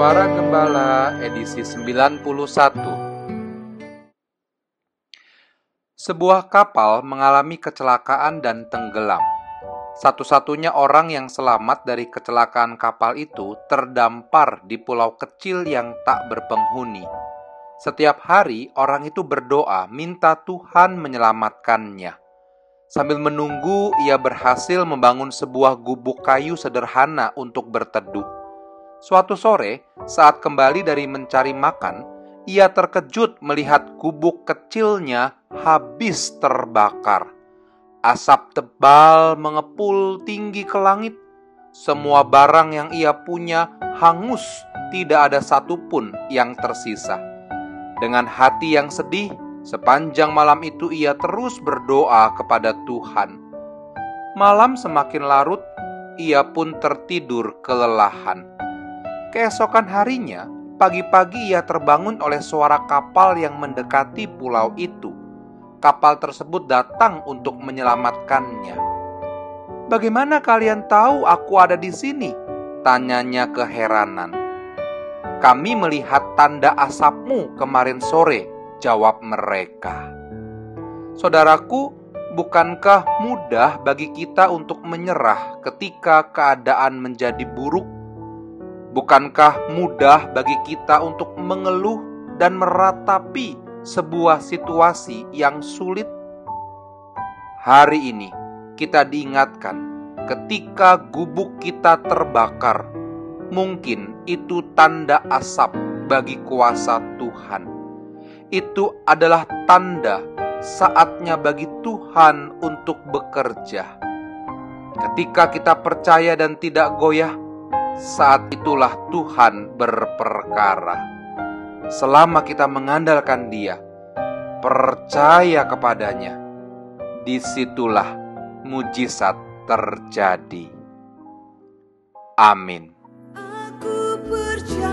Suara Gembala edisi 91 Sebuah kapal mengalami kecelakaan dan tenggelam. Satu-satunya orang yang selamat dari kecelakaan kapal itu terdampar di pulau kecil yang tak berpenghuni. Setiap hari orang itu berdoa minta Tuhan menyelamatkannya. Sambil menunggu, ia berhasil membangun sebuah gubuk kayu sederhana untuk berteduh. Suatu sore, saat kembali dari mencari makan, ia terkejut melihat gubuk kecilnya habis terbakar. Asap tebal mengepul tinggi ke langit. Semua barang yang ia punya hangus, tidak ada satupun yang tersisa. Dengan hati yang sedih, sepanjang malam itu ia terus berdoa kepada Tuhan. Malam semakin larut, ia pun tertidur kelelahan. Keesokan harinya, pagi-pagi ia terbangun oleh suara kapal yang mendekati pulau itu. Kapal tersebut datang untuk menyelamatkannya. "Bagaimana kalian tahu aku ada di sini?" tanyanya keheranan. "Kami melihat tanda asapmu kemarin sore," jawab mereka. Saudaraku, bukankah mudah bagi kita untuk menyerah ketika keadaan menjadi buruk Bukankah mudah bagi kita untuk mengeluh dan meratapi sebuah situasi yang sulit? Hari ini kita diingatkan ketika gubuk kita terbakar, mungkin itu tanda asap bagi kuasa Tuhan. Itu adalah tanda saatnya bagi Tuhan untuk bekerja. Ketika kita percaya dan tidak goyah, saat itulah Tuhan berperkara. Selama kita mengandalkan Dia, percaya kepadanya, di situlah mujizat terjadi. Amin. Aku percaya.